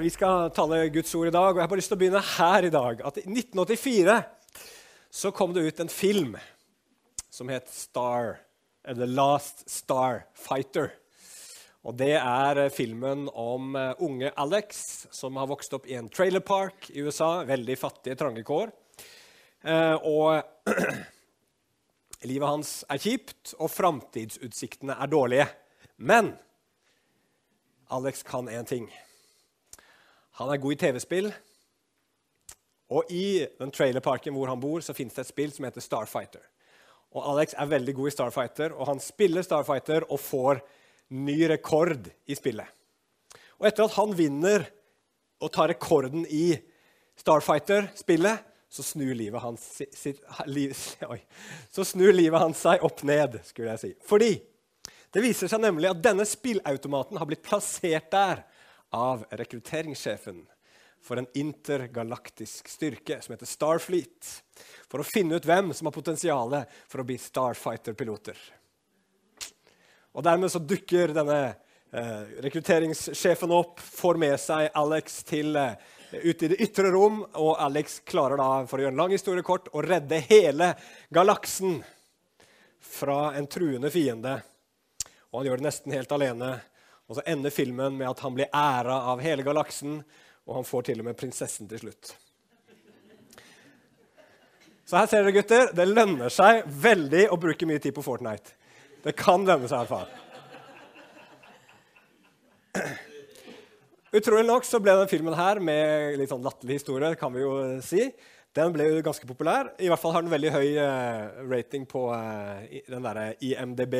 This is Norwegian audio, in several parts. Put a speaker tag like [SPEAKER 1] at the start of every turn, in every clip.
[SPEAKER 1] Vi skal tale Guds ord i dag, og jeg har bare lyst til å begynne her i dag. At I 1984 så kom det ut en film som het Star, eller Last Star Fighter. Og Det er eh, filmen om eh, unge Alex som har vokst opp i en trailerpark i USA. Veldig fattige, trange kår. Eh, og livet hans er kjipt, og framtidsutsiktene er dårlige. Men Alex kan én ting. Han er god i TV-spill. Og i den trailerparken hvor han bor, så finnes det et spill som heter Starfighter. Og Alex er veldig god i Starfighter, og han spiller Starfighter og får ny rekord i spillet. Og etter at han vinner og tar rekorden i Starfighter-spillet, så så snur livet hans seg opp ned, skulle jeg si. Fordi det viser seg nemlig at denne spillautomaten har blitt plassert der av rekrutteringssjefen for en intergalaktisk styrke som heter Starfleet, for å finne ut hvem som har potensial for å bli Starfighter-piloter. Og Dermed så dukker denne eh, rekrutteringssjefen opp, får med seg Alex til, eh, ut i det ytre rom. Og Alex klarer da, for å gjøre en lang historie kort, å redde hele galaksen fra en truende fiende. Og han gjør det nesten helt alene. Og så ender filmen med at han blir æra av hele galaksen, og han får til og med prinsessen til slutt. Så her ser dere, gutter, det lønner seg veldig å bruke mye tid på Fortnite. Det kan lønne seg i hvert fall. Utrolig nok så ble denne filmen her med litt sånn latterlig historie, kan vi jo si. Den ble jo ganske populær. I hvert fall har den veldig høy uh, rating på uh, den der IMDb,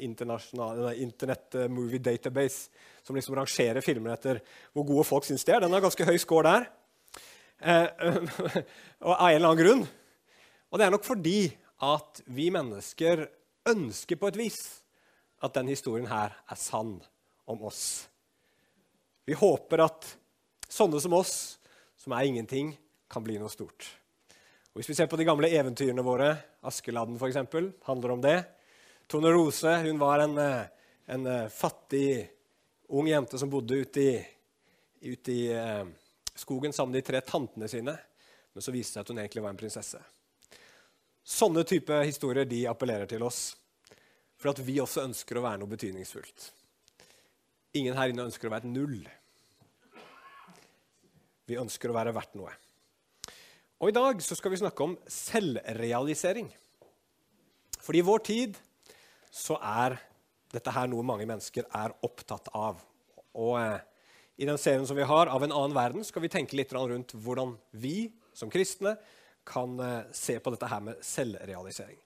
[SPEAKER 1] Internet Movie Database, som liksom rangerer filmer etter hvor gode folk syns de er. Den har ganske høy score der. Uh, og av en eller annen grunn. Og det er nok fordi at vi mennesker ønsker på et vis at den historien her er sann om oss. Vi håper at sånne som oss, som er ingenting, kan bli noe stort. Og hvis vi ser på de gamle eventyrene våre, Askeladden f.eks., handler om det. Tone Rose hun var en, eh, en eh, fattig ung jente som bodde ute i, ute i eh, skogen sammen med de tre tantene sine. Men så viste det seg at hun egentlig var en prinsesse. Sånne type historier de appellerer til oss for at vi også ønsker å være noe betydningsfullt. Ingen her inne ønsker å være et null. Vi ønsker å være verdt noe. Og I dag så skal vi snakke om selvrealisering. Fordi i vår tid så er dette her noe mange mennesker er opptatt av. Og eh, I den serien som vi har av en annen verden, skal vi tenke litt rundt hvordan vi som kristne kan eh, se på dette her med selvrealisering.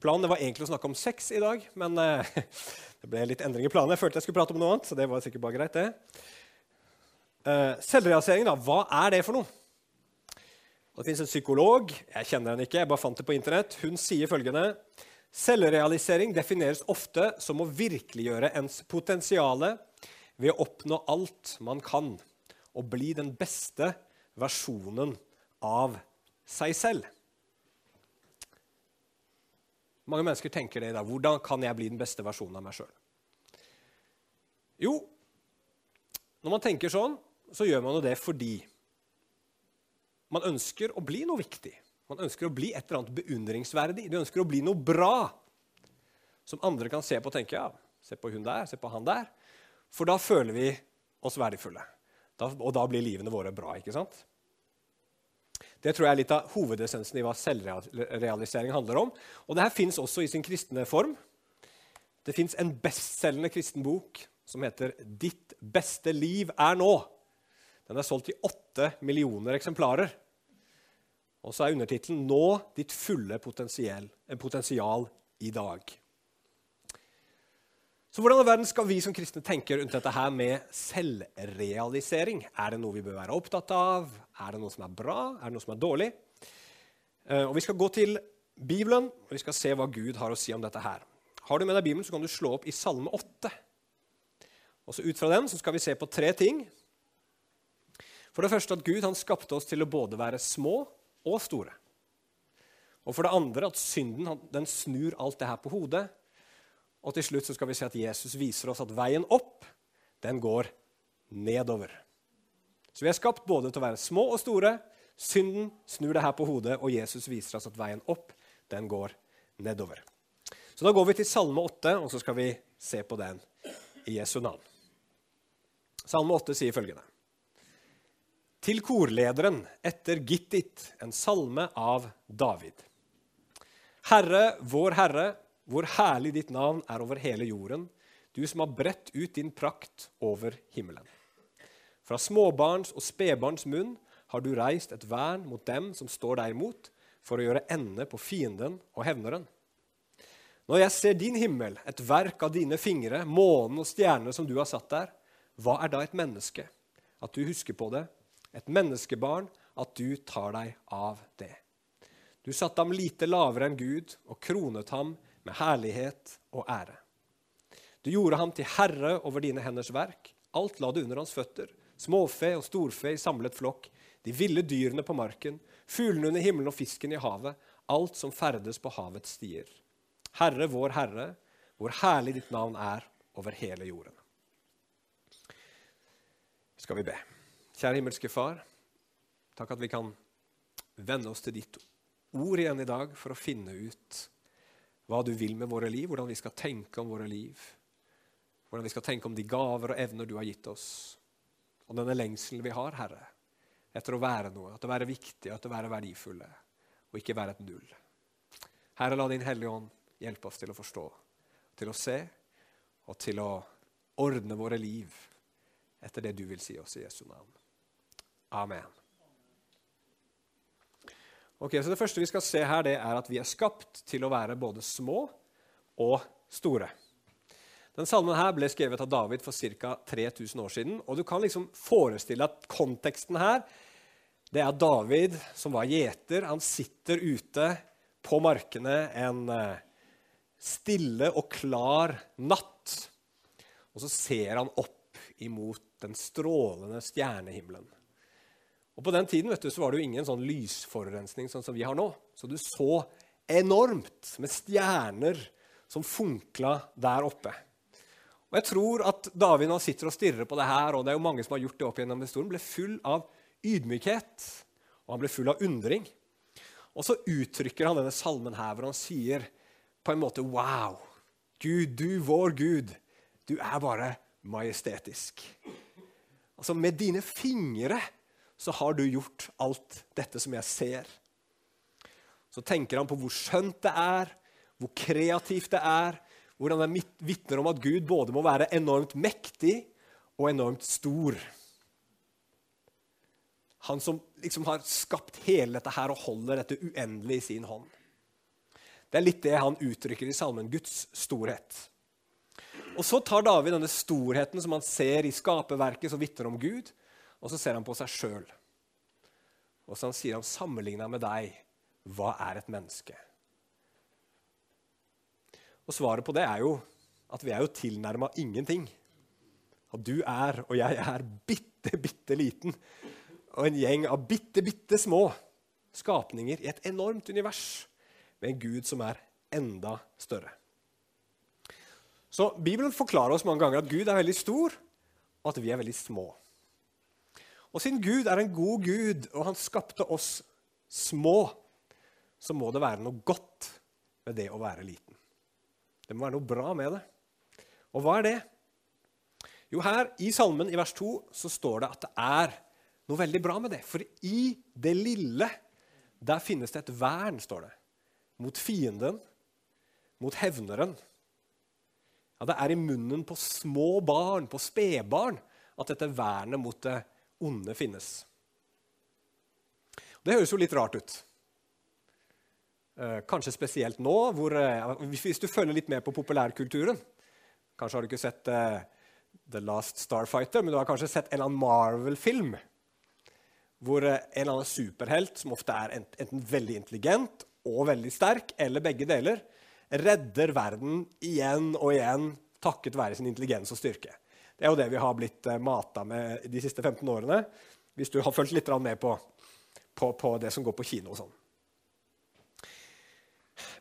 [SPEAKER 1] Planen var egentlig å snakke om sex i dag, men uh, det ble litt endring i planen. Jeg følte jeg skulle prate om noe annet, så det var sikkert bare greit, det. Selvrealisering, da. Hva er det for noe? Det fins en psykolog. Jeg kjenner henne ikke, jeg bare fant det på Internett. Hun sier følgende Selvrealisering defineres ofte som å virkeliggjøre ens potensial ved å oppnå alt man kan, og bli den beste versjonen av seg selv. Mange mennesker tenker det i dag. Hvordan kan jeg bli den beste versjonen av meg sjøl? Jo, når man tenker sånn, så gjør man jo det fordi man ønsker å bli noe viktig. Man ønsker å bli et eller annet beundringsverdig. Du ønsker å bli noe bra som andre kan se på og tenke ja, se på hun der, se på han der. For da føler vi oss verdifulle. Da, og da blir livene våre bra. ikke sant? Det tror jeg er litt av hovedessensen i hva selvrealisering handler om. Og det her fins også i sin kristne form. Det fins en bestselgende kristen bok som heter 'Ditt beste liv er nå'. Den er solgt i åtte millioner eksemplarer. Og så er undertittelen 'Nå ditt fulle potensial, potensial i dag'. Så hvordan i verden skal vi som kristne tenke rundt dette her med selvrealisering? Er det noe vi bør være opptatt av? Er det noe som er bra? Er det noe som er dårlig? Eh, og Vi skal gå til Bibelen og vi skal se hva Gud har å si om dette her. Har du med deg Bibelen, så kan du slå opp i Salme 8. Og så Ut fra den så skal vi se på tre ting. For det første at Gud han skapte oss til å både være små og store. Og for det andre at synden den snur alt det her på hodet og til slutt så skal vi se at Jesus viser oss at veien opp den går nedover. Så vi er skapt både til å være små og store. Synden snur det her på hodet, og Jesus viser oss at veien opp, den går nedover. Så da går vi til Salme 8, og så skal vi se på den i Jesu navn. Salme 8 sier følgende. Til korlederen etter Gittit, en salme av David. Herre, vår Herre, hvor herlig ditt navn er over hele jorden, du som har bredt ut din prakt over himmelen. Fra småbarns og spedbarns munn har du reist et vern mot dem som står deg imot, for å gjøre ende på fienden og hevneren. Når jeg ser din himmel, et verk av dine fingre, månen og stjernene som du har satt der, hva er da et menneske? At du husker på det. Et menneskebarn, at du tar deg av det. Du satte ham lite lavere enn Gud og kronet ham med herlighet og ære. Du gjorde ham til herre over dine henders verk. Alt la du under hans føtter. Småfe og storfe i samlet flokk, de ville dyrene på marken, fuglene under himmelen og fisken i havet, alt som ferdes på havets stier. Herre, vår Herre, hvor herlig ditt navn er over hele jorden. Skal vi be. Kjære himmelske Far, takk at vi kan vende oss til ditt ord igjen i dag for å finne ut hva du vil med våre liv, hvordan vi skal tenke om våre liv, hvordan vi skal tenke om de gaver og evner du har gitt oss, og denne lengselen vi har, Herre, etter å være noe, at å være viktig, at å være verdifulle, og ikke være et null. Herre, la Din Hellige Ånd hjelpe oss til å forstå, til å se og til å ordne våre liv etter det du vil si oss i Jesu navn. Amen. Ok, så Det første vi skal se her, det er at vi er skapt til å være både små og store. Den salmen her ble skrevet av David for ca. 3000 år siden. og Du kan liksom forestille at konteksten her det er David som var gjeter. Han sitter ute på markene en eh, stille og klar natt. Og så ser han opp imot den strålende stjernehimmelen. Og På den tiden vet du, så var det jo ingen sånn lysforurensning sånn som vi har nå. Så du så enormt med stjerner som funkla der oppe. Og jeg tror at David nå sitter og stirrer på det her, og det er jo mange som har gjort det opp gjennom historien, ble full av ydmykhet, og han ble full av undring. Og så uttrykker han denne salmen her, hvor han sier på en måte Wow! Gud, du, vår Gud, du er bare majestetisk. Altså, med dine fingre så har du gjort alt dette som jeg ser. Så tenker han på hvor skjønt det er, hvor kreativt det er, hvordan det vitner om at Gud både må være enormt mektig og enormt stor. Han som liksom har skapt hele dette her og holder dette uendelig i sin hånd. Det er litt det han uttrykker i salmen Guds storhet. Og Så tar David denne storheten som han ser i skaperverket som vitner om Gud, og så ser han på seg sjøl. Og så sier han sammenligna med deg, hva er et menneske? Og svaret på det er jo at vi er jo tilnærma ingenting. At du er, og jeg er, bitte, bitte liten. Og en gjeng av bitte, bitte små skapninger i et enormt univers med en Gud som er enda større. Så Bibelen forklarer oss mange ganger at Gud er veldig stor, og at vi er veldig små. Og siden Gud er en god Gud, og han skapte oss små, så må det være noe godt med det å være liten. Det må være noe bra med det. Og hva er det? Jo, her i salmen i vers 2 så står det at det er noe veldig bra med det. For i det lille, der finnes det et vern, står det. Mot fienden, mot hevneren. Ja, Det er i munnen på små barn, på spedbarn, at dette vernet mot det onde finnes. Det høres jo litt rart ut. Eh, kanskje spesielt nå, hvor, eh, hvis du følger litt med på populærkulturen. Kanskje har du ikke sett uh, The Last Starfighter, men du har kanskje sett en eller annen Marvel-film hvor en eller annen superhelt, som ofte er enten veldig intelligent og veldig sterk, eller begge deler, redder verden igjen og igjen takket være sin intelligens og styrke. Det er jo det vi har blitt uh, mata med de siste 15 årene, hvis du har fulgt litt med på, på, på det som går på kino. og sånn.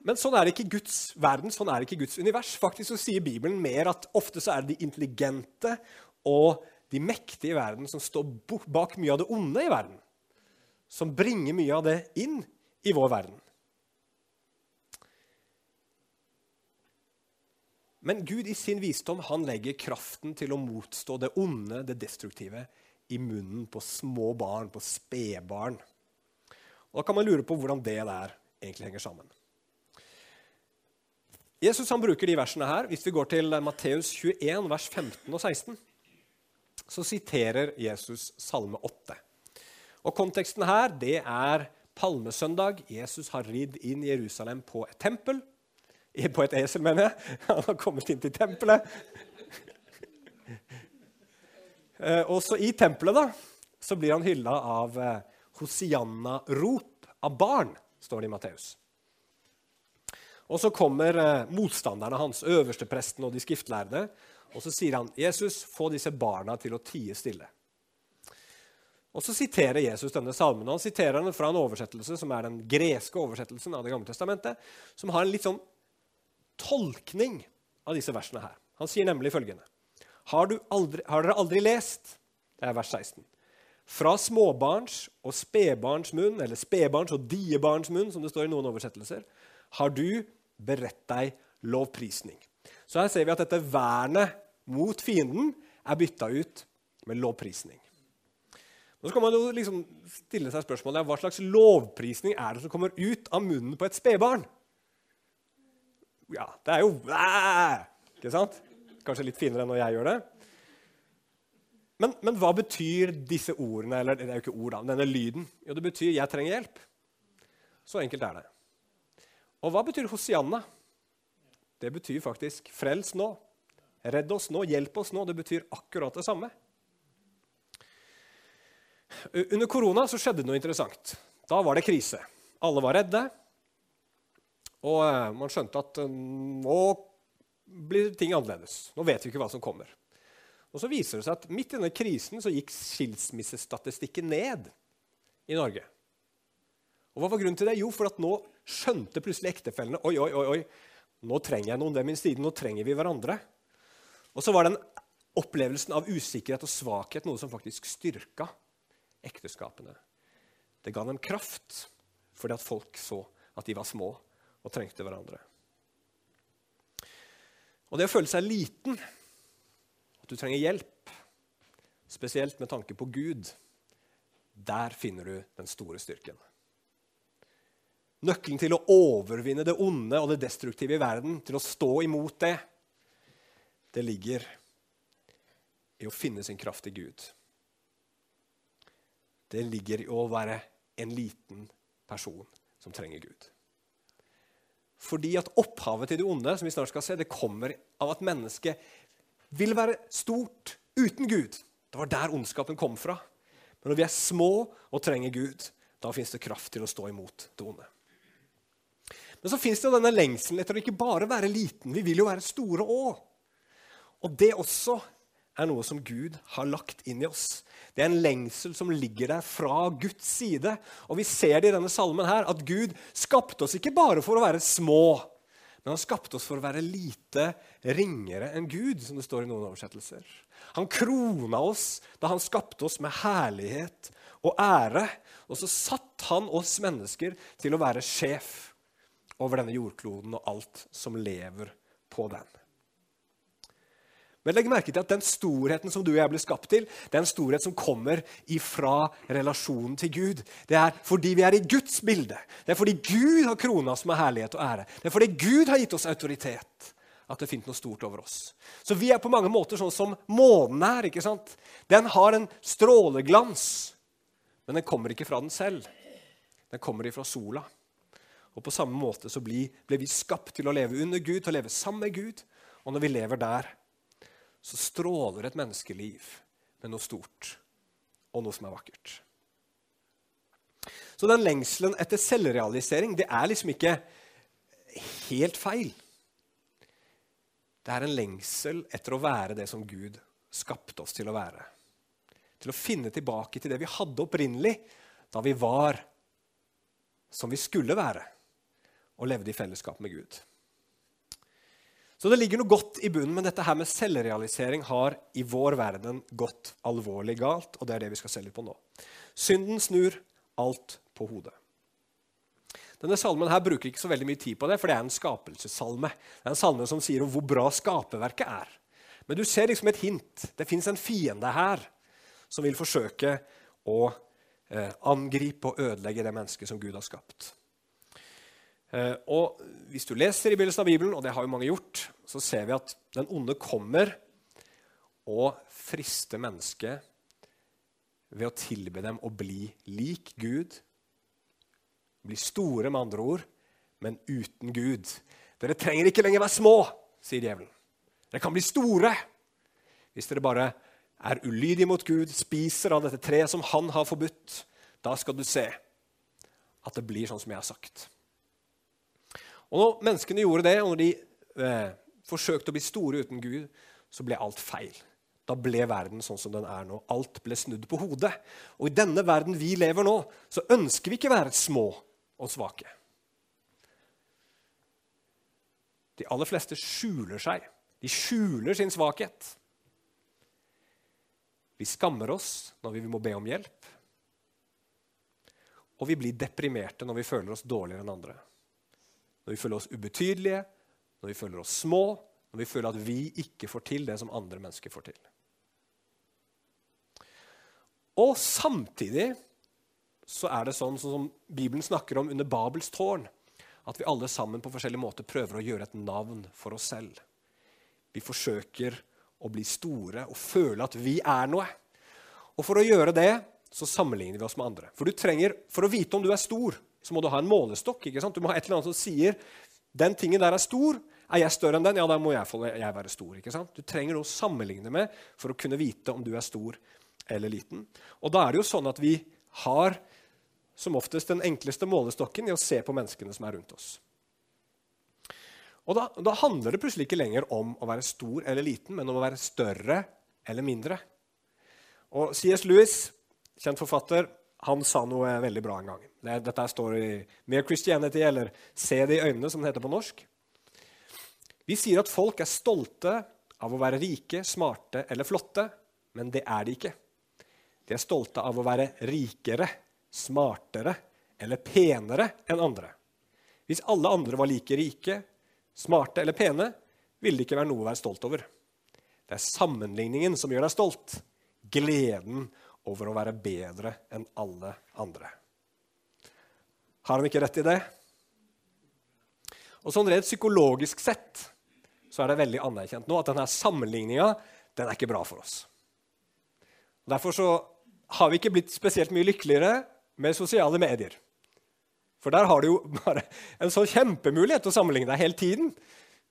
[SPEAKER 1] Men sånn er ikke Guds verden, sånn er ikke Guds univers. Faktisk så sier Bibelen mer at ofte så er det de intelligente og de mektige i verden som står bak mye av det onde i verden. Som bringer mye av det inn i vår verden. Men Gud i sin visdom han legger kraften til å motstå det onde, det destruktive, i munnen på små barn, på spedbarn. Da kan man lure på hvordan det der egentlig henger sammen. Jesus han bruker de versene her. Hvis vi går til Matteus 21, vers 15 og 16, så siterer Jesus Salme 8. Og Konteksten her det er palmesøndag. Jesus har ridd inn i Jerusalem på et tempel. På et esel, mener jeg. Han har kommet inn til tempelet. Eh, også i tempelet da, så blir han hylla av eh, Hosianna-rop av barn, står det i Matteus. Og så kommer eh, motstanderne hans, øverstepresten og de skriftlærde, og så sier han, 'Jesus, få disse barna til å tie stille'. Og Så siterer Jesus denne salmen. og Han siterer den fra en oversettelse som er den greske oversettelsen av Det gamle testamentet, som har en litt sånn tolkning av disse versene her. Han sier nemlig følgende.: Har, aldri, har dere aldri lest Det er vers 16. Fra småbarns og spedbarns munn, eller spedbarns og diebarns munn, som det står i noen oversettelser, har du beredt deg lovprisning. Så her ser vi at dette vernet mot fienden er bytta ut med lovprisning. Nå skal man jo liksom stille seg spørsmålet hva slags lovprisning er det som kommer ut av munnen på et spedbarn. Ja, det er jo Ikke sant? Kanskje litt finere enn når jeg gjør det. Men, men, hva betyr disse ordene, eller det er jo ikke ord da, denne lyden? Jo, det betyr 'jeg trenger hjelp'. Så enkelt er det. Og hva betyr Hosianna? Det betyr faktisk 'frels nå'. Redd oss nå, hjelp oss nå. Det betyr akkurat det samme. Under korona så skjedde noe interessant. Da var det krise. Alle var redde. Og eh, man skjønte at eh, nå blir ting annerledes. Nå vet vi ikke hva som kommer. Og så viser det seg at Midt i denne krisen så gikk skilsmissestatistikken ned i Norge. Og Hva var grunnen til det? Jo, for at nå skjønte plutselig ektefellene oi, oi, oi, oi, nå trenger jeg noen ved min side. Nå trenger vi hverandre. Og så var den opplevelsen av usikkerhet og svakhet noe som faktisk styrka ekteskapene. Det ga dem kraft fordi at folk så at de var små og trengte hverandre. Og det å føle seg liten, at du trenger hjelp, spesielt med tanke på Gud, der finner du den store styrken. Nøkkelen til å overvinne det onde og det destruktive i verden, til å stå imot det, det ligger i å finne sin kraft i Gud. Det ligger i å være en liten person som trenger Gud. Fordi at opphavet til det onde som vi snart skal se, det kommer av at mennesket vil være stort uten Gud. Det var der ondskapen kom fra. Men når vi er små og trenger Gud, da fins det kraft til å stå imot det onde. Men så fins det denne lengselen etter å ikke bare være liten. Vi vil jo være store òg. Og det også er noe som Gud har lagt inn i oss. Det er en lengsel som ligger der fra Guds side. Og vi ser det i denne salmen her, at Gud skapte oss ikke bare for å være små, men han skapte oss for å være lite ringere enn Gud, som det står i noen oversettelser. Han krona oss da han skapte oss med herlighet og ære. Og så satt han oss mennesker til å være sjef over denne jordkloden og alt som lever på den. Men legg merke til at den storheten som du og jeg ble skapt til, det er en storhet som kommer ifra relasjonen til Gud. Det er fordi vi er i Guds bilde. Det er fordi Gud har krona oss med herlighet og ære. Det er fordi Gud har gitt oss autoritet at det finnes noe stort over oss. Så vi er på mange måter sånn som månen er. ikke sant? Den har en stråleglans, men den kommer ikke fra den selv. Den kommer ifra sola. Og På samme måte så ble, ble vi skapt til å leve under Gud, til å leve sammen med Gud. Og når vi lever der, så stråler et menneskeliv med noe stort og noe som er vakkert. Så den lengselen etter selvrealisering det er liksom ikke helt feil. Det er en lengsel etter å være det som Gud skapte oss til å være. Til å finne tilbake til det vi hadde opprinnelig, da vi var som vi skulle være og levde i fellesskap med Gud. Så det ligger noe godt i bunnen, men dette her med selvrealisering har i vår verden gått alvorlig galt, og det er det vi skal se litt på nå. Synden snur alt på hodet. Denne salmen her bruker ikke så veldig mye tid på det, for det er en skapelsessalme. Det er en salme som sier om hvor bra skaperverket er. Men du ser liksom et hint. Det fins en fiende her som vil forsøke å eh, angripe og ødelegge det mennesket som Gud har skapt. Eh, og Hvis du leser i begynnelsen av Bibelen, og det har jo mange gjort, så ser vi at den onde kommer og frister mennesket ved å tilbe dem å bli lik Gud. Bli store, med andre ord, men uten Gud. Dere trenger ikke lenger være små, sier djevelen. Dere kan bli store hvis dere bare er ulydige mot Gud, spiser av dette treet som han har forbudt. Da skal du se at det blir sånn som jeg har sagt. Og når menneskene gjorde det, og når de eh, forsøkte å bli store uten Gud, så ble alt feil. Da ble verden sånn som den er nå. Alt ble snudd på hodet. Og i denne verden vi lever nå, så ønsker vi ikke være små og svake. De aller fleste skjuler seg. De skjuler sin svakhet. Vi skammer oss når vi må be om hjelp. Og vi blir deprimerte når vi føler oss dårligere enn andre når vi føler oss ubetydelige, når vi føler oss små, når vi føler at vi ikke får til det som andre mennesker får til. Og samtidig så er det sånn, sånn som Bibelen snakker om under Babels tårn, at vi alle sammen på forskjellige måter prøver å gjøre et navn for oss selv. Vi forsøker å bli store og føle at vi er noe. Og for å gjøre det så sammenligner vi oss med andre. For, trenger, for å vite om du er stor, så må du ha en målestokk. ikke sant? Du må ha et eller annet som sier den tingen der er stor. Er jeg større enn den? Ja, da må jeg, jeg være stor. ikke sant? Du trenger noe å sammenligne med for å kunne vite om du er stor eller liten. Og da er det jo sånn at vi har som oftest den enkleste målestokken i å se på menneskene som er rundt oss. Og da, da handler det plutselig ikke lenger om å være stor eller liten, men om å være større eller mindre. Og C.S. Lewis, kjent forfatter, han sa noe veldig bra en gang. Dette står i Mere Christianity, eller Se det i øynene, som det heter på norsk. Vi sier at folk er stolte av å være rike, smarte eller flotte, men det er de ikke. De er stolte av å være rikere, smartere eller penere enn andre. Hvis alle andre var like rike, smarte eller pene, ville det ikke være noe å være stolt over. Det er sammenligningen som gjør deg stolt. Gleden over å være bedre enn alle andre. Har han ikke rett i det? Og sånn Rent psykologisk sett så er det veldig anerkjent nå at denne sammenligninga den er ikke bra for oss. Og derfor så har vi ikke blitt spesielt mye lykkeligere med sosiale medier. For der har du jo bare en sånn kjempemulighet til å sammenligne deg hele tiden.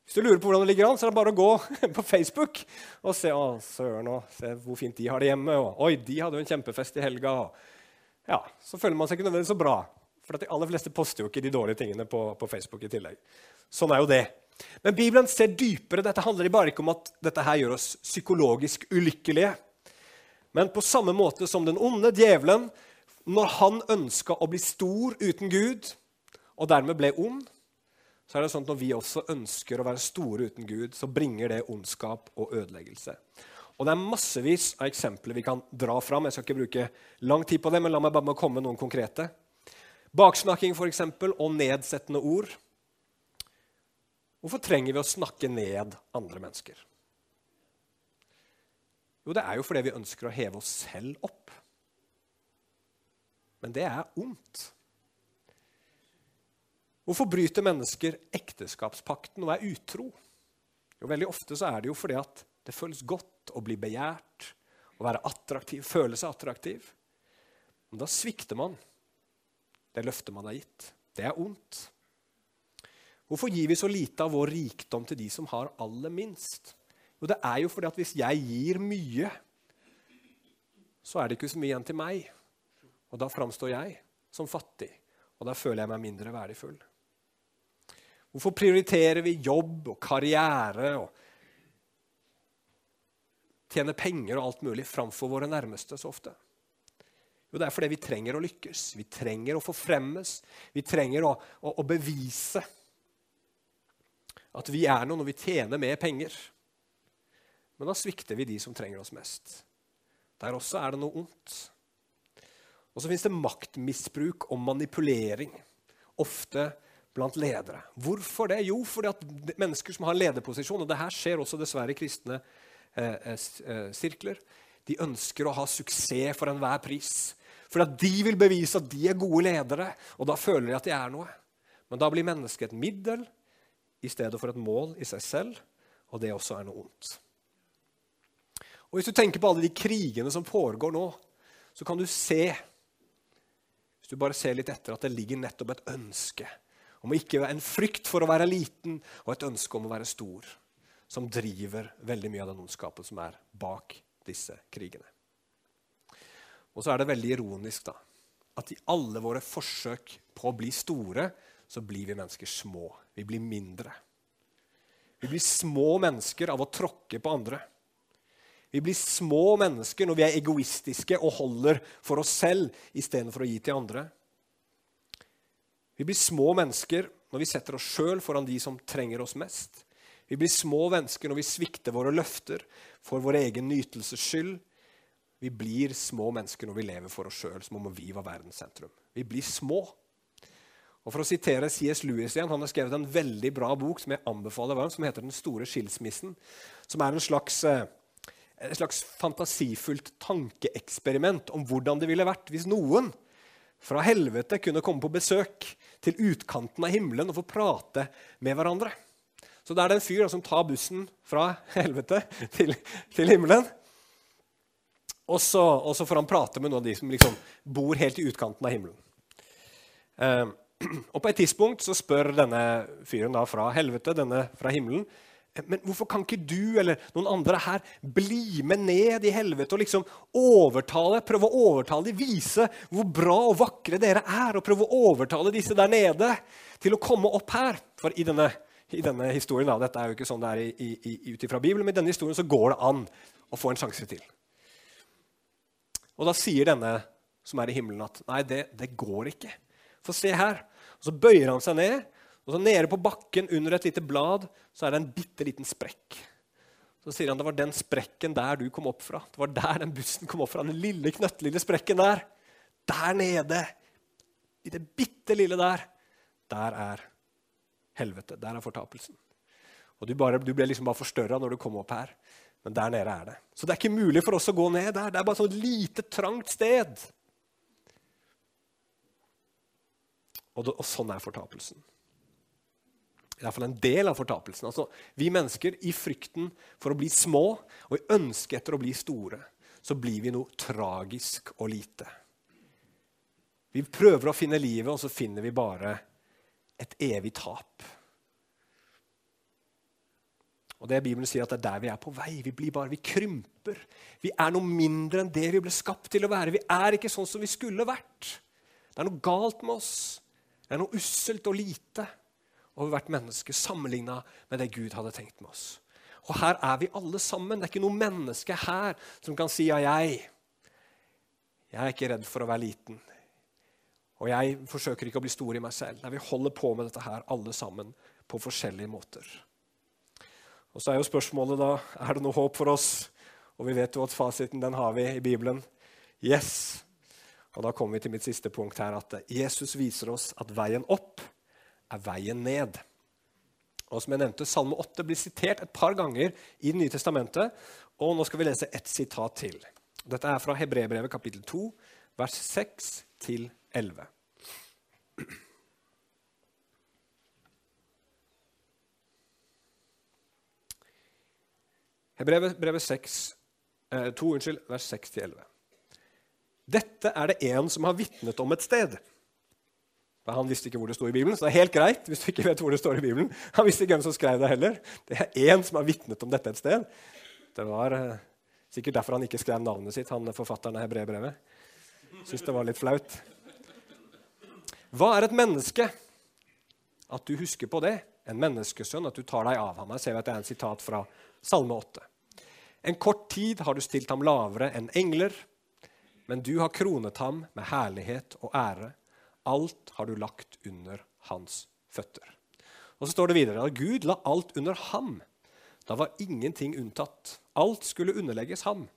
[SPEAKER 1] Hvis du lurer på hvordan det ligger an, så er det bare å gå på Facebook og se å, søren, og se hvor fint de har det hjemme. Og, Oi, de hadde jo en kjempefest i helga. ja, Så føler man seg ikke nødvendigvis så bra. For de aller fleste poster jo ikke de dårlige tingene på, på, Facebook i tillegg. Sånn er jo det. Men Bibelen ser dypere. Dette handler bare ikke om at dette her gjør oss psykologisk ulykkelige. Men på samme måte som den onde djevelen, når han ønska å bli stor uten Gud, og dermed ble ond, så er det sånn at når vi også ønsker å være store uten Gud, så bringer det ondskap og ødeleggelse. Og Det er massevis av eksempler vi kan dra fram. Jeg skal ikke bruke lang tid på det, men la meg bare komme med noen konkrete. Baksnakking for eksempel, og nedsettende ord. Hvorfor trenger vi å snakke ned andre mennesker? Jo, det er jo fordi vi ønsker å heve oss selv opp. Men det er ondt. Hvorfor bryter mennesker ekteskapspakten og er utro? Jo, Veldig ofte så er det jo fordi at det føles godt å bli begjært, å være attraktiv, føle seg attraktiv. Men da svikter man det løftet man har gitt. Det er ondt. Hvorfor gir vi så lite av vår rikdom til de som har aller minst? Jo, det er jo fordi at hvis jeg gir mye, så er det ikke så mye igjen til meg. Og da framstår jeg som fattig, og da føler jeg meg mindre verdifull. Hvorfor prioriterer vi jobb og karriere og tjene penger og alt mulig framfor våre nærmeste så ofte? Jo, det er fordi vi trenger å lykkes. Vi trenger å forfremmes. Vi trenger å, å, å bevise At vi er noe når vi tjener mer penger. Men da svikter vi de som trenger oss mest. Der også er det noe ondt. Og så fins det maktmisbruk og manipulering, ofte blant ledere. Hvorfor det? Jo, fordi at mennesker som har lederposisjon, og det her skjer også dessverre i kristne eh, eh, eh sirkler, de ønsker å ha suksess for enhver pris. For at de vil bevise at de er gode ledere, og da føler de at de er noe. Men da blir mennesket et middel i stedet for et mål i seg selv, og det også er noe ondt. Og Hvis du tenker på alle de krigene som foregår nå, så kan du se hvis du bare ser litt etter, at det ligger nettopp et ønske om ikke en frykt for å være liten og et ønske om å være stor, som driver veldig mye av den ondskapen som er bak disse krigene. Og så er det veldig ironisk da, at i alle våre forsøk på å bli store, så blir vi mennesker små. Vi blir mindre. Vi blir små mennesker av å tråkke på andre. Vi blir små mennesker når vi er egoistiske og holder for oss selv istedenfor å gi til andre. Vi blir små mennesker når vi setter oss sjøl foran de som trenger oss mest. Vi blir små mennesker når vi svikter våre løfter for vår egen nytelses skyld. Vi blir små mennesker når vi lever for oss sjøl som om vi var verdens sentrum. Vi blir små. Og For å sitere C.S. Lewis igjen, Han har skrevet en veldig bra bok som jeg anbefaler varmt, som heter 'Den store skilsmissen'. Som er en slags eh, et slags fantasifullt tankeeksperiment om hvordan det ville vært hvis noen fra helvete kunne komme på besøk til utkanten av himmelen og få prate med hverandre. Så det er det en fyr som tar bussen fra helvete til, til himmelen. Og så, og så, får han prate med noen av de som liksom bor helt i utkanten av himmelen. Eh, og På et tidspunkt så spør denne fyren da fra helvete, denne fra himmelen, men hvorfor kan ikke du eller noen andre her bli med ned i helvete og liksom overtale, prøve å overtale de vise hvor bra og vakre dere er, og prøve å overtale disse der nede til å komme opp her? For i denne, i denne historien, da, dette er jo ikke sånn det er ut ifra Bibelen, men i denne historien så går det an å få en sjanse til. Og da sier denne som er i himmelen, at nei, det, det går ikke. For se her. Og så bøyer han seg ned og så Nede på bakken under et lite blad så er det en bitte liten sprekk. Så sier han det var den sprekken der du kom opp fra. Det var der den bussen kom opp fra. Den lille, knøttlille sprekken der. Der nede, i det bitte lille der, der er helvete. Der er fortapelsen. Og Du, bare, du ble liksom bare forstørra når du kom opp her. Men der nede er det. Så det er ikke mulig for oss å gå ned der. Det er bare et sånt lite, trangt sted. Og, det, og sånn er fortapelsen i hvert fall en del av fortapelsen. Altså, vi mennesker, i frykten for å bli små og i ønsket etter å bli store, så blir vi noe tragisk og lite. Vi prøver å finne livet, og så finner vi bare et evig tap. Og det Bibelen sier at det er der vi er på vei. Vi blir bare, vi krymper. Vi er noe mindre enn det vi ble skapt til å være. Vi er ikke sånn som vi skulle vært. Det er noe galt med oss. Det er noe usselt og lite over hvert menneske sammenligna med det Gud hadde tenkt med oss. Og her er vi alle sammen. Det er ikke noe menneske her som kan si ja, jeg. Jeg er ikke redd for å være liten. Og jeg forsøker ikke å bli stor i meg selv. Nei, vi holder på med dette her alle sammen på forskjellige måter. Og så er jo spørsmålet da er det noe håp for oss. Og vi vet jo at fasiten den har vi i Bibelen. Yes. Og da kommer vi til mitt siste punkt her, at Jesus viser oss at veien opp er veien ned. Og som jeg nevnte, Salme 8 blir sitert et par ganger i Det nye testamentet. Og nå skal vi lese ett sitat til. Dette er fra Hebrebrevet kapittel 2, vers 6 til 11. Hebrevet 6, 2, unnskyld, vers 6-11. Dette er det en som har vitnet om et sted. Han visste ikke hvor det sto i Bibelen, så det er helt greit. hvis du ikke vet hvor det står i Bibelen. Han visste ikke hvem som skrev det heller. Det er én som har vitnet om dette et sted. Det var eh, sikkert derfor han ikke skrev navnet sitt, han forfatteren av Hebreerbrevet. Syns det var litt flaut. Hva er et menneske? At du husker på det. En menneskesønn, at du tar deg av ham. Her ser vi at det er en sitat fra Salme 8. En kort tid har du stilt ham lavere enn engler, men du har kronet ham med herlighet og ære Alt har du lagt under hans føtter. Og så står det videre at Gud la alt under ham. Da var ingenting unntatt. Alt skulle underlegges ham.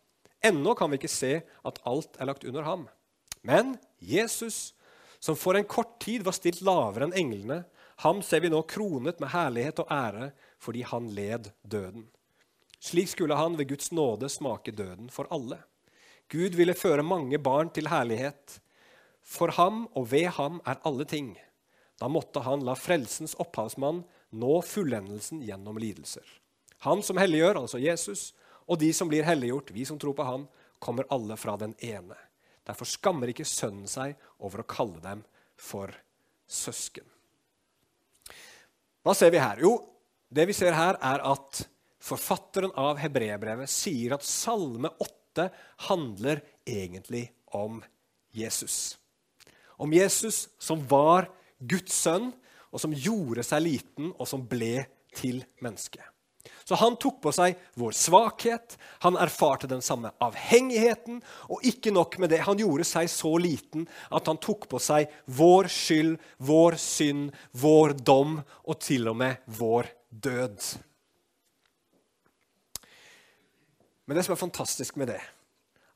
[SPEAKER 1] Ennå kan vi ikke se at alt er lagt under ham. Men Jesus, som for en kort tid var stilt lavere enn englene, ham ser vi nå kronet med herlighet og ære fordi han led døden. Slik skulle han ved Guds nåde smake døden for alle. Gud ville føre mange barn til herlighet. For ham og ved ham er alle ting. Da måtte han la frelsens opphavsmann nå fullendelsen gjennom lidelser. Han som helliggjør, altså Jesus, og de som blir helliggjort, vi som tror på han, kommer alle fra den ene. Derfor skammer ikke sønnen seg over å kalle dem for søsken. Hva ser vi her? Jo, det vi ser her, er at forfatteren av hebreerbrevet sier at Salme 8 handler egentlig om Jesus. Om Jesus som var Guds sønn, og som gjorde seg liten, og som ble til menneske. Så han tok på seg vår svakhet, han erfarte den samme avhengigheten. Og ikke nok med det, han gjorde seg så liten at han tok på seg vår skyld, vår synd, vår dom og til og med vår død. Men det som er fantastisk med det,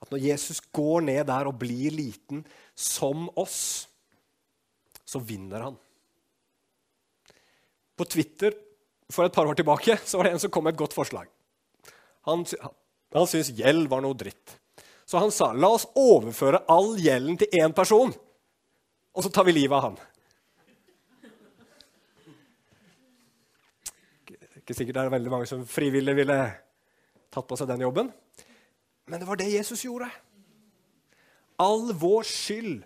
[SPEAKER 1] at når Jesus går ned der og blir liten som oss, så vinner han. På Twitter for et par år tilbake så var det en som kom med et godt forslag. Han, han syntes gjeld var noe dritt. Så han sa la oss overføre all gjelden til én person, og så tar vi livet av han. Ikke sikkert det er veldig mange som frivillig ville tatt på seg den jobben. Men det var det Jesus gjorde. All vår skyld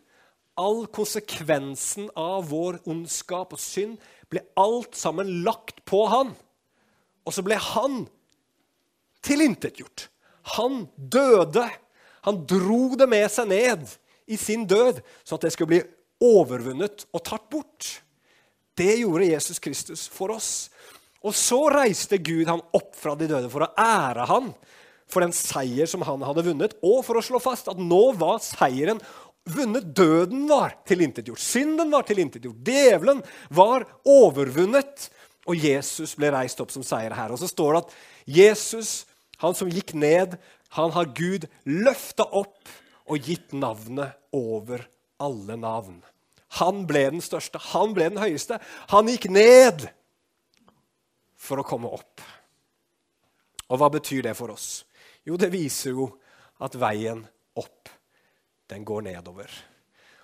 [SPEAKER 1] all konsekvensen av vår ondskap og synd ble alt sammen lagt på han. Og så ble han tilintetgjort. Han døde. Han dro det med seg ned i sin død, sånn at det skulle bli overvunnet og tatt bort. Det gjorde Jesus Kristus for oss. Og så reiste Gud han opp fra de døde for å ære han for den seier som han hadde vunnet, og for å slå fast at nå var seieren vunnet. Døden var tilintetgjort. Synden var tilintetgjort. Djevelen var overvunnet. Og Jesus ble reist opp som seier her. Og så står det at Jesus, han som gikk ned, han har Gud løfta opp og gitt navnet over alle navn. Han ble den største, han ble den høyeste. Han gikk ned for å komme opp. Og hva betyr det for oss? Jo, det viser jo at veien opp den går nedover.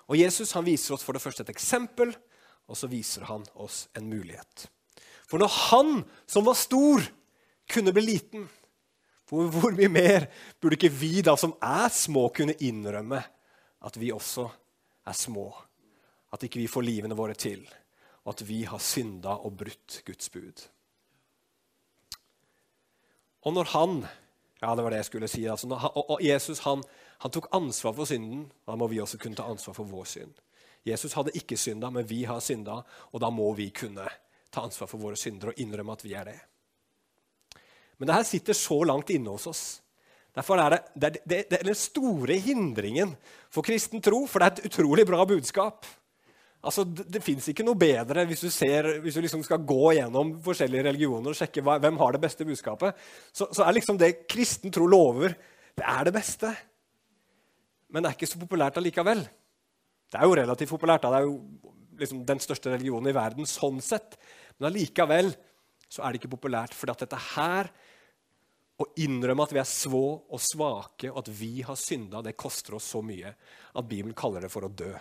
[SPEAKER 1] Og Jesus han viser oss for det første et eksempel, og så viser han oss en mulighet. For når han som var stor, kunne bli liten, hvor, hvor mye mer burde ikke vi da som er små, kunne innrømme at vi også er små? At ikke vi får livene våre til, og at vi har synda og brutt Guds bud. Og når han ja, det var det jeg skulle si. Altså, og, og Jesus han, han tok ansvar for synden. Da må vi også kunne ta ansvar for vår synd. Jesus hadde ikke synda, men vi har synda, og da må vi kunne ta ansvar for våre synder og innrømme at vi er det. Men det her sitter så langt inne hos oss. Derfor er det, det, det, det er den store hindringen for kristen tro, for det er et utrolig bra budskap. Altså, Det, det fins ikke noe bedre hvis du, ser, hvis du liksom skal gå gjennom forskjellige religioner og sjekke hva, hvem har det beste budskapet. Så, så, er liksom det kristen tro lover, det er det beste. Men det er ikke så populært allikevel. Det er jo relativt populært. Da. Det er jo liksom den største religionen i verden sånn sett. Men allikevel så er det ikke populært. fordi at dette her, å innrømme at vi er svå og svake, og at vi har synda, det koster oss så mye at Bibelen kaller det for å dø.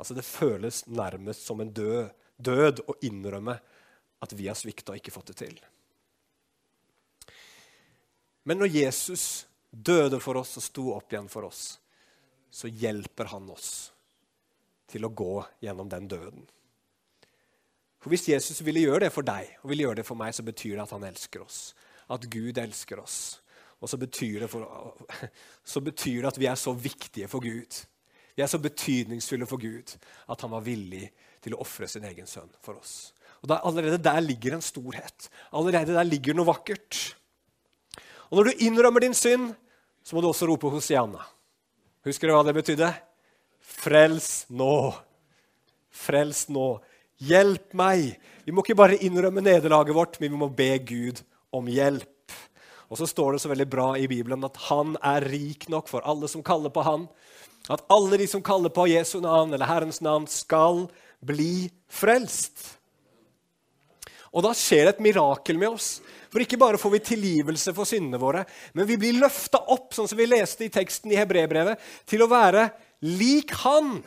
[SPEAKER 1] Altså Det føles nærmest som en død, død å innrømme at vi har svikta og ikke fått det til. Men når Jesus døde for oss og sto opp igjen for oss, så hjelper han oss til å gå gjennom den døden. For Hvis Jesus ville gjøre det for deg og ville gjøre det for meg, så betyr det at han elsker oss. At Gud elsker oss. Og så betyr det, for, så betyr det at vi er så viktige for Gud vi er så betydningsfulle for Gud at han var villig til å ofre sin egen sønn for oss. Og der, Allerede der ligger en storhet. Allerede der ligger noe vakkert. Og Når du innrømmer din synd, så må du også rope Hosianna. Husker du hva det betydde? Frels nå. Frels nå. Hjelp meg. Vi må ikke bare innrømme nederlaget vårt, men vi må be Gud om hjelp. Og så står det så veldig bra i Bibelen at han er rik nok for alle som kaller på han. At alle de som kaller på Jesu navn eller Herrens navn, skal bli frelst. Og da skjer det et mirakel med oss. For ikke bare får vi tilgivelse for syndene våre, men vi blir løfta opp, sånn som vi leste i teksten i Hebrebrevet, til å være lik Han.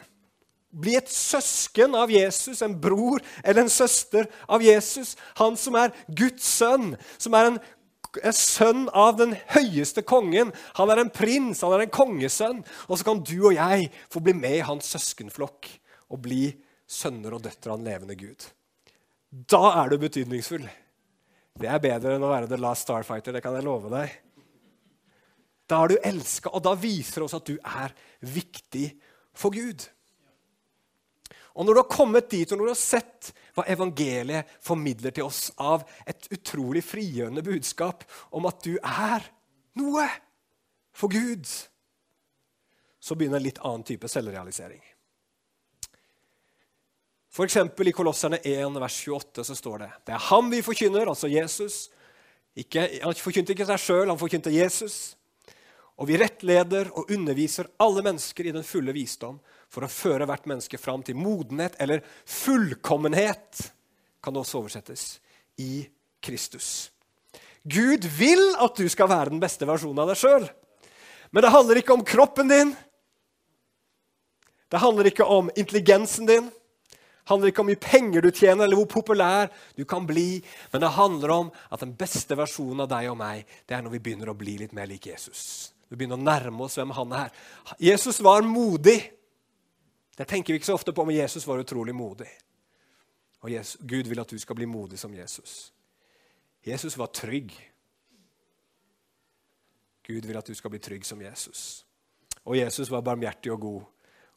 [SPEAKER 1] Bli et søsken av Jesus, en bror eller en søster av Jesus. Han som er Guds sønn, som er en sønn av den høyeste kongen. Han er en prins, han er en kongesønn. Og så kan du og jeg få bli med i hans søskenflokk og bli sønner og døtre av en levende Gud. Da er du betydningsfull. Det er bedre enn å være The Last Starfighter, det kan jeg love deg. Da er du elska, og da viser det oss at du er viktig for Gud. Og når du har kommet dit, og når du har sett hva evangeliet formidler til oss av et utrolig frigjørende budskap om at du er noe for Gud, så begynner en litt annen type selvrealisering. Eksempel I Kolosserne 1, vers 28 så står det det er ham vi forkynner, altså Jesus. Ikke, han forkynte ikke seg sjøl, han forkynte Jesus. Og vi rettleder og underviser alle mennesker i den fulle visdom for å føre hvert menneske fram til modenhet eller fullkommenhet, kan det også oversettes, i Kristus. Gud vil at du skal være den beste versjonen av deg sjøl. Men det handler ikke om kroppen din. Det handler ikke om intelligensen din handler ikke om hvor mye penger du tjener, eller hvor populær du kan bli. Men det handler om at den beste versjonen av deg og meg det er når vi begynner å bli litt mer lik Jesus. Vi begynner å nærme oss hvem han er. Jesus var modig. Det tenker vi ikke så ofte på, men Jesus var utrolig modig. Og Jesus, Gud vil at du skal bli modig som Jesus. Jesus var trygg. Gud vil at du skal bli trygg som Jesus. Og Jesus var barmhjertig og god,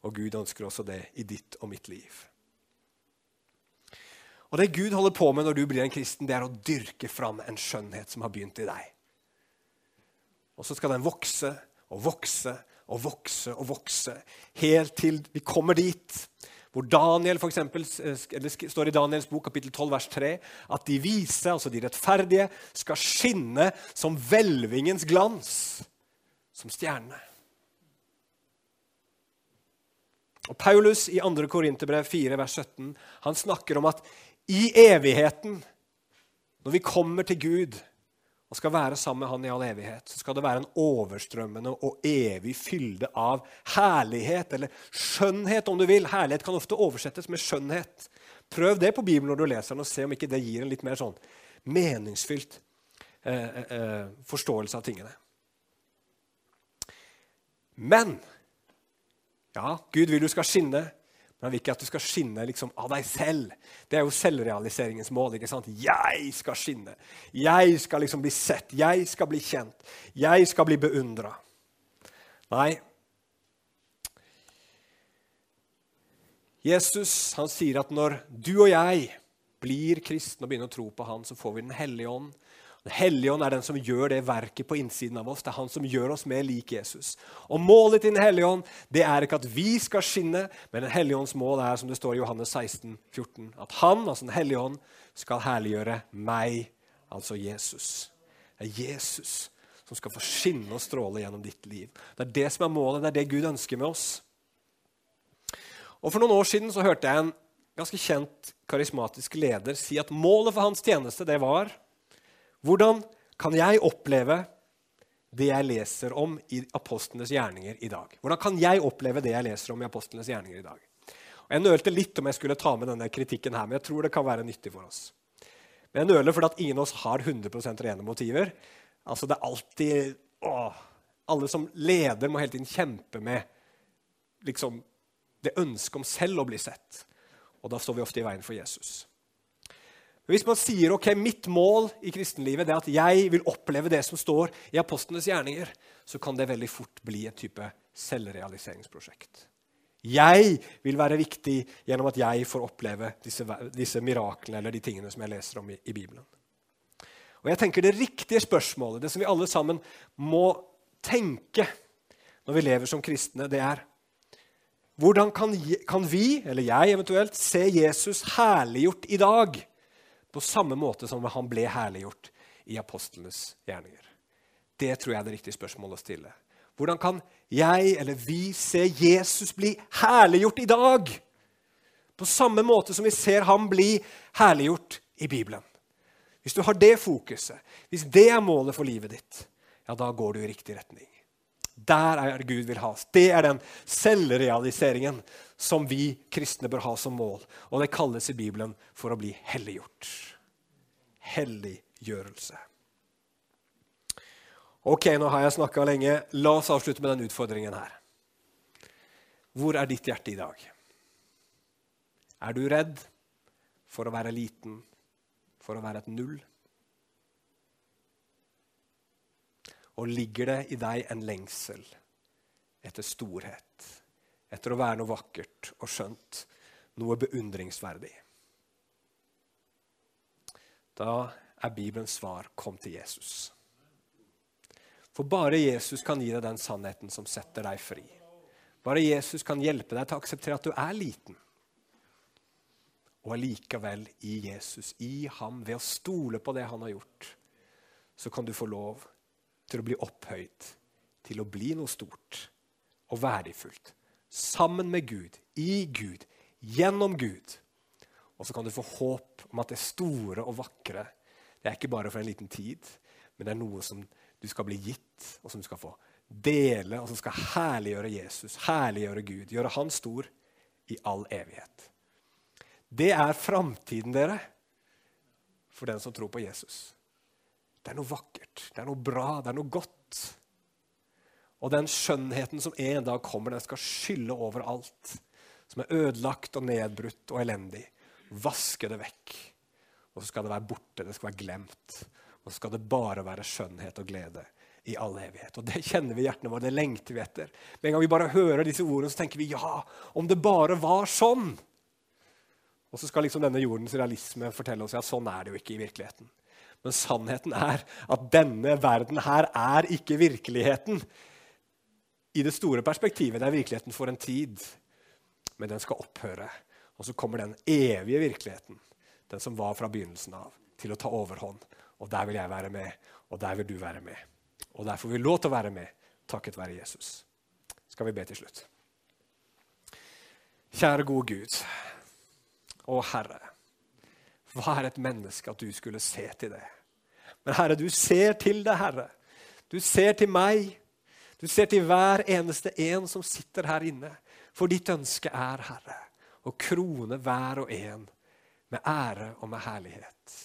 [SPEAKER 1] og Gud ønsker også det i ditt og mitt liv. Og Det Gud holder på med når du blir en kristen, det er å dyrke fram en skjønnhet som har begynt i deg. Og så skal den vokse og vokse og vokse og vokse, helt til vi kommer dit hvor Daniel for eksempel, eller står i Daniels bok kapittel 12, vers 3, at de vise, altså de rettferdige, skal skinne som hvelvingens glans, som stjerne. Og Paulus i 2. Korinterbrev 4, vers 17, han snakker om at i evigheten, når vi kommer til Gud og skal være sammen med Han i all evighet, så skal det være en overstrømmende og evig fylde av herlighet, eller skjønnhet, om du vil. Herlighet kan ofte oversettes med skjønnhet. Prøv det på Bibelen når du leser den, og se om ikke det gir en litt mer sånn meningsfylt eh, eh, eh forståelse av tingene. Men ja, Gud vil du skal skinne. Men han vil ikke at du skal skinne liksom av deg selv. Det er jo selvrealiseringens mål. ikke sant? Jeg skal skinne. Jeg skal liksom bli sett. Jeg skal bli kjent. Jeg skal bli beundra. Nei. Jesus han sier at når du og jeg blir kristne og begynner å tro på Han, så får vi Den hellige ånd den hellige ånd er den som gjør det verket på innsiden av oss. Det er han som gjør oss mer lik Jesus. Og Målet til Den hellige ånd det er ikke at vi skal skinne, men Den hellige ånds mål er som det står i Johannes 16, 14, at han, altså Den hellige ånd, skal herliggjøre meg, altså Jesus. Det er Jesus som skal få skinne og stråle gjennom ditt liv. Det er det som er målet, det er det Gud ønsker med oss. Og For noen år siden så hørte jeg en ganske kjent karismatisk leder si at målet for hans tjeneste det var hvordan kan jeg oppleve det jeg leser om i apostlenes gjerninger i dag? Hvordan kan jeg oppleve det jeg leser om i apostlenes gjerninger i dag? Og jeg nølte litt om jeg skulle ta med denne kritikken her, men jeg tror det kan være nyttig for oss. Men jeg nøler fordi at ingen av oss har 100% rene motiver. Altså det er alltid åh, Alle som leder, må hele tiden kjempe med liksom, det ønsket om selv å bli sett. Og da står vi ofte i veien for Jesus. Hvis man sier ok, mitt mål i kristenlivet er at jeg vil oppleve det som står i apostlenes gjerninger, så kan det veldig fort bli et type selvrealiseringsprosjekt. Jeg vil være viktig gjennom at jeg får oppleve disse, disse miraklene eller de tingene som jeg leser om i, i Bibelen. Og jeg tenker Det riktige spørsmålet, det som vi alle sammen må tenke når vi lever som kristne, det er Hvordan kan, kan vi, eller jeg eventuelt, se Jesus herliggjort i dag? På samme måte som han ble herliggjort i apostlenes gjerninger. Det tror jeg er det riktige spørsmålet å stille. Hvordan kan jeg eller vi se Jesus bli herliggjort i dag? På samme måte som vi ser ham bli herliggjort i Bibelen. Hvis du har det fokuset, hvis det er målet for livet ditt, ja, da går du i riktig retning. Der er Gud vil ha oss. Det er den selvrealiseringen som vi kristne bør ha som mål. Og det kalles i Bibelen for å bli helliggjort. Helliggjørelse. Ok, nå har jeg snakka lenge. La oss avslutte med den utfordringen her. Hvor er ditt hjerte i dag? Er du redd for å være liten, for å være et null? Og ligger det i deg en lengsel etter storhet, etter å være noe vakkert og skjønt, noe beundringsverdig? Da er Bibelens svar 'kom til Jesus'. For bare Jesus kan gi deg den sannheten som setter deg fri. Bare Jesus kan hjelpe deg til å akseptere at du er liten. Og allikevel, i Jesus, i ham, ved å stole på det han har gjort, så kan du få lov til å bli opphøyt, til å bli noe stort og verdifullt. Sammen med Gud, i Gud, gjennom Gud. Og så kan du få håp om at det store og vakre det er ikke bare for en liten tid, men det er noe som du skal bli gitt, og som du skal få dele, og som skal herliggjøre Jesus, herliggjøre Gud, gjøre Han stor i all evighet. Det er framtiden, dere, for den som tror på Jesus. Det er noe vakkert, det er noe bra, det er noe godt. Og den skjønnheten som en dag kommer, den skal skylle over alt som er ødelagt og nedbrutt og elendig. Vaske det vekk. Og så skal det være borte, det skal være glemt. Og så skal det bare være skjønnhet og glede i all evighet. Og Det kjenner vi i hjertene våre, det lengter vi etter. Med en gang vi bare hører disse ordene, så tenker vi ja, om det bare var sånn. Og så skal liksom denne jordens realisme fortelle oss at sånn er det jo ikke i virkeligheten. Men sannheten er at denne verden her er ikke virkeligheten i det store perspektivet. Det er virkeligheten for en tid, men den skal opphøre. Og så kommer den evige virkeligheten, den som var fra begynnelsen av, til å ta overhånd. Og der vil jeg være med, og der vil du være med. Og der får vi lov til å være med, takket være Jesus. Skal vi be til slutt. Kjære gode Gud og Herre. Hva er et menneske at du skulle se til det? Men Herre, du ser til det, Herre. Du ser til meg. Du ser til hver eneste en som sitter her inne. For ditt ønske er, Herre, å krone hver og en med ære og med herlighet.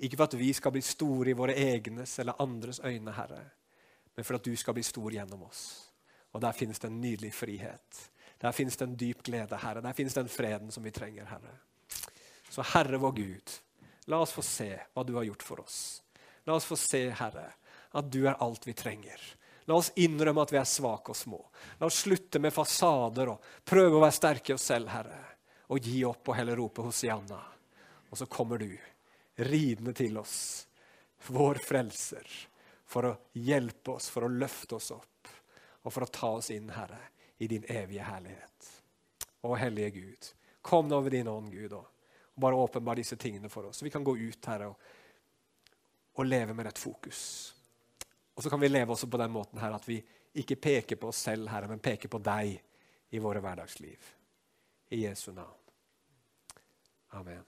[SPEAKER 1] Ikke for at vi skal bli store i våre egnes eller andres øyne, Herre, men for at du skal bli stor gjennom oss. Og der finnes det en nydelig frihet. Der finnes det en dyp glede, Herre. Der finnes den freden som vi trenger, Herre. Så Herre vår Gud, la oss få se hva du har gjort for oss. La oss få se, Herre, at du er alt vi trenger. La oss innrømme at vi er svake og små. La oss slutte med fasader og prøve å være sterke i oss selv, Herre. Og gi opp og heller rope Hosianna. Og så kommer du ridende til oss, vår frelser, for å hjelpe oss, for å løfte oss opp og for å ta oss inn, Herre, i din evige herlighet. Å, Hellige Gud, kom nå ved din ånd, Gud. og bare åpenbar disse tingene for oss. Så vi kan gå ut, Herre, og, og leve med rett fokus. Og så kan vi leve også på den måten her at vi ikke peker på oss selv, Herre, men peker på deg i våre hverdagsliv. I Jesu navn. Amen.